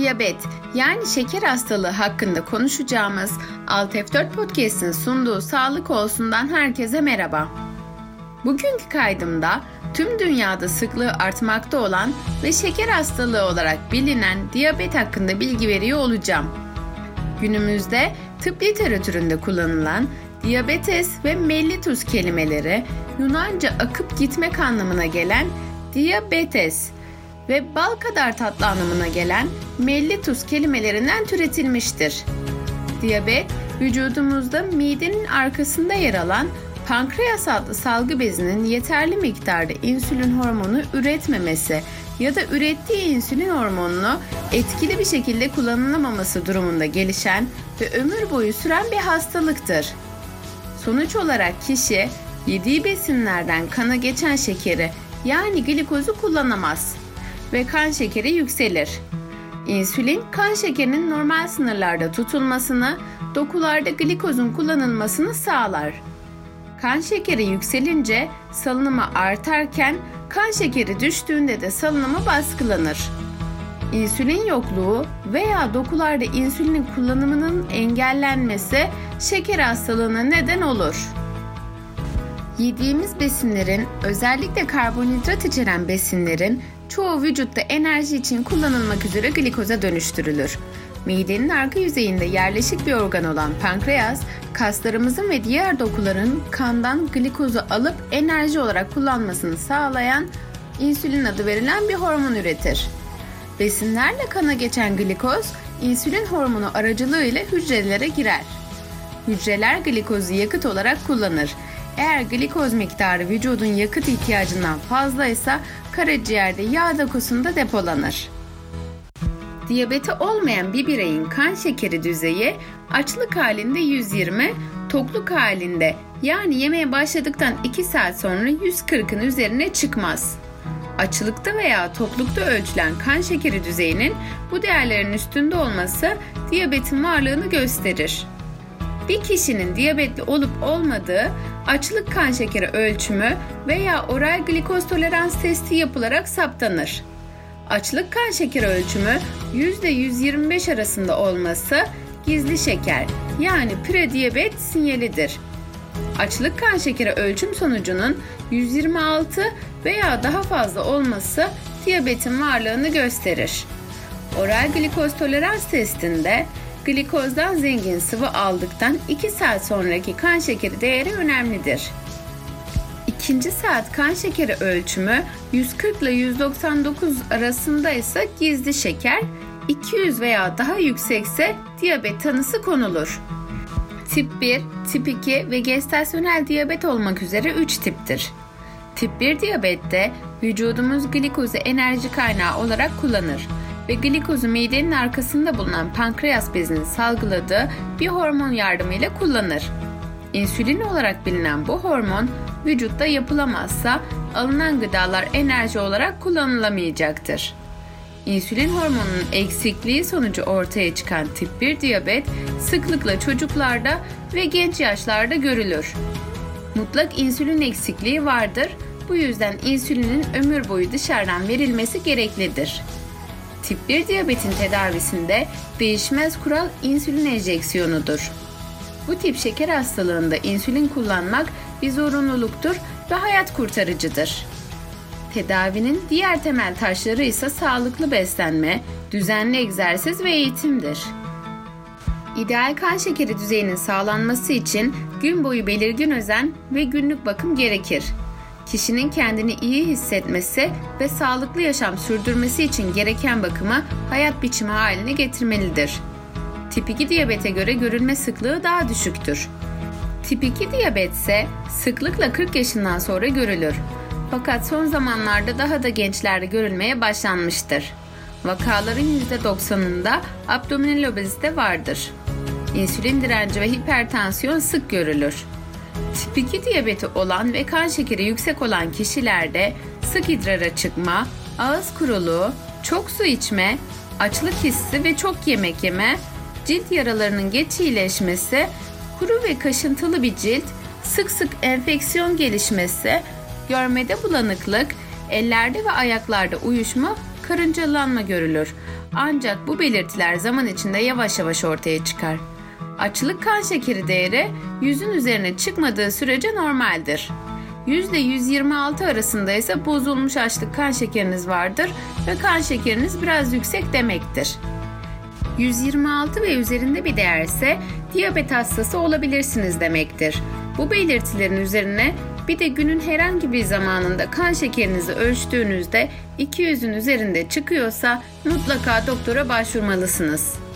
diyabet yani şeker hastalığı hakkında konuşacağımız Alt F4 Podcast'in sunduğu Sağlık Olsun'dan herkese merhaba. Bugünkü kaydımda tüm dünyada sıklığı artmakta olan ve şeker hastalığı olarak bilinen diyabet hakkında bilgi veriyor olacağım. Günümüzde tıp literatüründe kullanılan diabetes ve mellitus kelimeleri Yunanca akıp gitmek anlamına gelen diabetes ve bal kadar tatlı anlamına gelen mellitus kelimelerinden türetilmiştir. Diyabet, vücudumuzda midenin arkasında yer alan pankreas adlı salgı bezinin yeterli miktarda insülin hormonu üretmemesi ya da ürettiği insülin hormonunu etkili bir şekilde kullanılamaması durumunda gelişen ve ömür boyu süren bir hastalıktır. Sonuç olarak kişi yediği besinlerden kana geçen şekeri yani glikozu kullanamaz ve kan şekeri yükselir. İnsülin kan şekerinin normal sınırlarda tutulmasını, dokularda glikozun kullanılmasını sağlar. Kan şekeri yükselince salınımı artarken kan şekeri düştüğünde de salınımı baskılanır. İnsülin yokluğu veya dokularda insülinin kullanımının engellenmesi şeker hastalığına neden olur. Yediğimiz besinlerin, özellikle karbonhidrat içeren besinlerin çoğu vücutta enerji için kullanılmak üzere glikoza dönüştürülür. Midenin arka yüzeyinde yerleşik bir organ olan pankreas, kaslarımızın ve diğer dokuların kandan glikozu alıp enerji olarak kullanmasını sağlayan insülin adı verilen bir hormon üretir. Besinlerle kana geçen glikoz, insülin hormonu aracılığıyla hücrelere girer. Hücreler glikozu yakıt olarak kullanır eğer glikoz miktarı vücudun yakıt ihtiyacından fazlaysa karaciğerde yağ dokusunda depolanır. Diyabeti olmayan bir bireyin kan şekeri düzeyi açlık halinde 120, tokluk halinde yani yemeye başladıktan 2 saat sonra 140'ın üzerine çıkmaz. Açlıkta veya toklukta ölçülen kan şekeri düzeyinin bu değerlerin üstünde olması diyabetin varlığını gösterir. Bir kişinin diyabetli olup olmadığı açlık kan şekeri ölçümü veya oral glikoz tolerans testi yapılarak saptanır. Açlık kan şekeri ölçümü %125 arasında olması gizli şeker yani prediyabet sinyalidir. Açlık kan şekeri ölçüm sonucunun 126 veya daha fazla olması diyabetin varlığını gösterir. Oral glikoz tolerans testinde glikozdan zengin sıvı aldıktan 2 saat sonraki kan şekeri değeri önemlidir. İkinci saat kan şekeri ölçümü 140 ile 199 arasında ise gizli şeker, 200 veya daha yüksekse diyabet tanısı konulur. Tip 1, tip 2 ve gestasyonel diyabet olmak üzere 3 tiptir. Tip 1 diyabette vücudumuz glikozu enerji kaynağı olarak kullanır ve glikozu midenin arkasında bulunan pankreas bezinin salgıladığı bir hormon yardımıyla kullanır. İnsülin olarak bilinen bu hormon vücutta yapılamazsa alınan gıdalar enerji olarak kullanılamayacaktır. İnsülin hormonunun eksikliği sonucu ortaya çıkan tip 1 diyabet sıklıkla çocuklarda ve genç yaşlarda görülür. Mutlak insülin eksikliği vardır. Bu yüzden insülinin ömür boyu dışarıdan verilmesi gereklidir. Tip 1 diyabetin tedavisinde değişmez kural insülin enjeksiyonudur. Bu tip şeker hastalığında insülin kullanmak bir zorunluluktur ve hayat kurtarıcıdır. Tedavinin diğer temel taşları ise sağlıklı beslenme, düzenli egzersiz ve eğitimdir. İdeal kan şekeri düzeyinin sağlanması için gün boyu belirgin özen ve günlük bakım gerekir kişinin kendini iyi hissetmesi ve sağlıklı yaşam sürdürmesi için gereken bakımı hayat biçimi haline getirmelidir. Tip 2 diyabete göre görülme sıklığı daha düşüktür. Tip 2 diyabet ise sıklıkla 40 yaşından sonra görülür. Fakat son zamanlarda daha da gençlerde görülmeye başlanmıştır. Vakaların %90'ında abdominal obezite vardır. İnsülin direnci ve hipertansiyon sık görülür. Tip 2 diyabeti olan ve kan şekeri yüksek olan kişilerde sık idrara çıkma, ağız kuruluğu, çok su içme, açlık hissi ve çok yemek yeme, cilt yaralarının geç iyileşmesi, kuru ve kaşıntılı bir cilt, sık sık enfeksiyon gelişmesi, görmede bulanıklık, ellerde ve ayaklarda uyuşma karıncalanma görülür. Ancak bu belirtiler zaman içinde yavaş yavaş ortaya çıkar. Açlık kan şekeri değeri yüzün üzerine çıkmadığı sürece normaldir. %126 arasında ise bozulmuş açlık kan şekeriniz vardır ve kan şekeriniz biraz yüksek demektir. 126 ve üzerinde bir değerse diyabet hastası olabilirsiniz demektir. Bu belirtilerin üzerine bir de günün herhangi bir zamanında kan şekerinizi ölçtüğünüzde 200'ün üzerinde çıkıyorsa mutlaka doktora başvurmalısınız.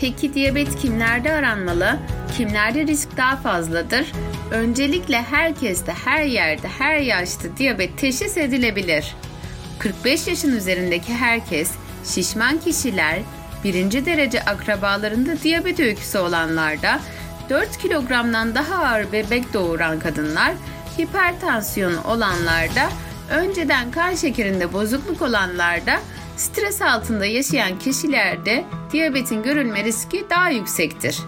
Peki diyabet kimlerde aranmalı? Kimlerde risk daha fazladır? Öncelikle herkeste, her yerde, her yaşta diyabet teşhis edilebilir. 45 yaşın üzerindeki herkes, şişman kişiler, birinci derece akrabalarında diyabet öyküsü olanlarda, 4 kilogramdan daha ağır bebek doğuran kadınlar, hipertansiyon olanlarda, önceden kan şekerinde bozukluk olanlarda, stres altında yaşayan kişilerde diyabetin görülme riski daha yüksektir.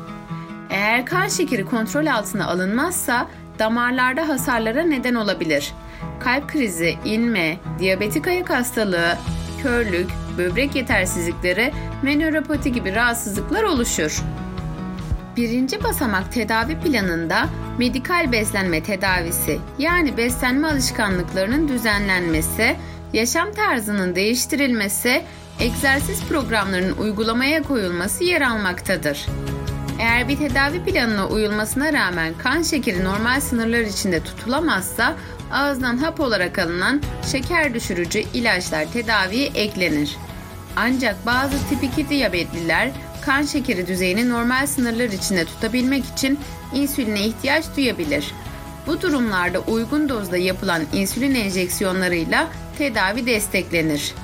Eğer kan şekeri kontrol altına alınmazsa damarlarda hasarlara neden olabilir. Kalp krizi, inme, diyabetik ayak hastalığı, körlük, böbrek yetersizlikleri ve nöropati gibi rahatsızlıklar oluşur. Birinci basamak tedavi planında medikal beslenme tedavisi yani beslenme alışkanlıklarının düzenlenmesi, yaşam tarzının değiştirilmesi, egzersiz programlarının uygulamaya koyulması yer almaktadır. Eğer bir tedavi planına uyulmasına rağmen kan şekeri normal sınırlar içinde tutulamazsa ağızdan hap olarak alınan şeker düşürücü ilaçlar tedaviye eklenir. Ancak bazı tip 2 diyabetliler kan şekeri düzeyini normal sınırlar içinde tutabilmek için insüline ihtiyaç duyabilir. Bu durumlarda uygun dozda yapılan insülin enjeksiyonlarıyla tedavi desteklenir.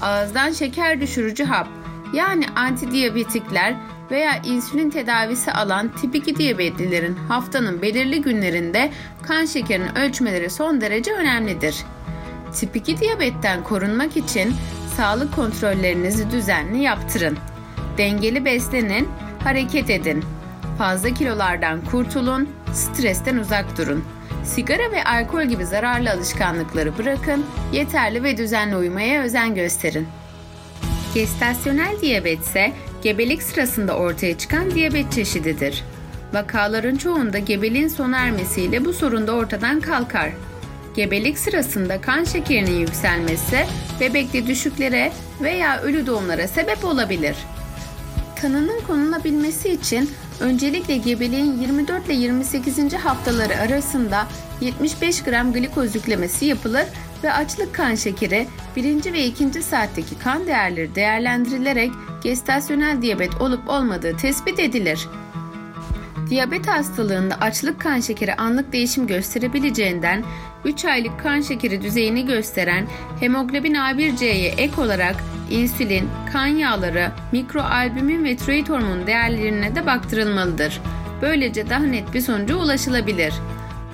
Ağızdan şeker düşürücü hap yani antidiyabetikler veya insülin tedavisi alan tip 2 diyabetlilerin haftanın belirli günlerinde kan şekerini ölçmeleri son derece önemlidir. Tip 2 diyabetten korunmak için sağlık kontrollerinizi düzenli yaptırın. Dengeli beslenin, hareket edin. Fazla kilolardan kurtulun, stresten uzak durun. Sigara ve alkol gibi zararlı alışkanlıkları bırakın, yeterli ve düzenli uyumaya özen gösterin. Gestasyonel diyabet ise gebelik sırasında ortaya çıkan diyabet çeşididir. Vakaların çoğunda gebeliğin sona ermesiyle bu sorun da ortadan kalkar. Gebelik sırasında kan şekerinin yükselmesi bebekte düşüklere veya ölü doğumlara sebep olabilir. Tanının konulabilmesi için öncelikle gebeliğin 24 ile 28. haftaları arasında 75 gram glikoz yüklemesi yapılır ve açlık kan şekeri 1. ve 2. saatteki kan değerleri değerlendirilerek gestasyonel diyabet olup olmadığı tespit edilir. Diyabet hastalığında açlık kan şekeri anlık değişim gösterebileceğinden 3 aylık kan şekeri düzeyini gösteren hemoglobin A1C'ye ek olarak insülin, kan yağları, mikroalbumin ve tiroid hormonu değerlerine de baktırılmalıdır. Böylece daha net bir sonuca ulaşılabilir.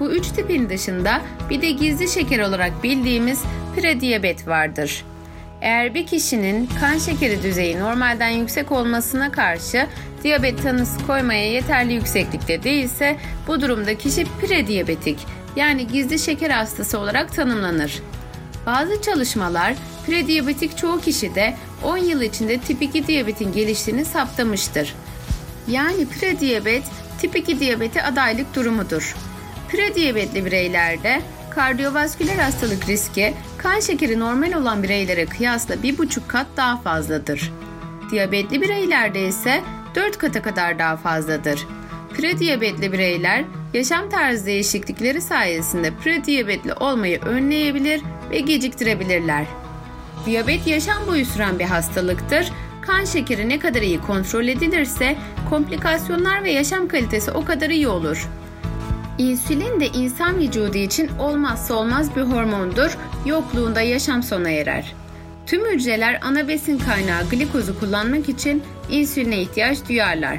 Bu üç tipin dışında bir de gizli şeker olarak bildiğimiz prediyabet vardır. Eğer bir kişinin kan şekeri düzeyi normalden yüksek olmasına karşı diyabet tanısı koymaya yeterli yükseklikte değilse bu durumda kişi prediyabetik yani gizli şeker hastası olarak tanımlanır. Bazı çalışmalar prediyabetik çoğu kişide 10 yıl içinde tip 2 diyabetin geliştiğini saptamıştır. Yani prediyabet tip 2 diyabete adaylık durumudur. Prediyabetli bireylerde kardiyovasküler hastalık riski kan şekeri normal olan bireylere kıyasla 1,5 kat daha fazladır. Diyabetli bireylerde ise 4 kata kadar daha fazladır. Prediyabetli bireyler yaşam tarzı değişiklikleri sayesinde prediyabetli olmayı önleyebilir ve geciktirebilirler. Diyabet yaşam boyu süren bir hastalıktır. Kan şekeri ne kadar iyi kontrol edilirse komplikasyonlar ve yaşam kalitesi o kadar iyi olur. İnsülin de insan vücudu için olmazsa olmaz bir hormondur. Yokluğunda yaşam sona erer. Tüm hücreler ana besin kaynağı glikozu kullanmak için insüline ihtiyaç duyarlar.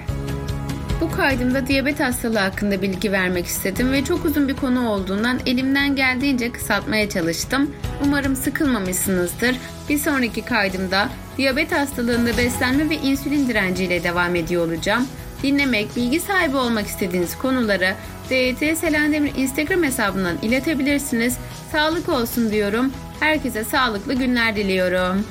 Bu kaydımda diyabet hastalığı hakkında bilgi vermek istedim ve çok uzun bir konu olduğundan elimden geldiğince kısaltmaya çalıştım. Umarım sıkılmamışsınızdır. Bir sonraki kaydımda diyabet hastalığında beslenme ve insülin direnciyle devam ediyor olacağım. Dinlemek, bilgi sahibi olmak istediğiniz konuları DYT Selendemir Instagram hesabından iletebilirsiniz. Sağlık olsun diyorum. Herkese sağlıklı günler diliyorum.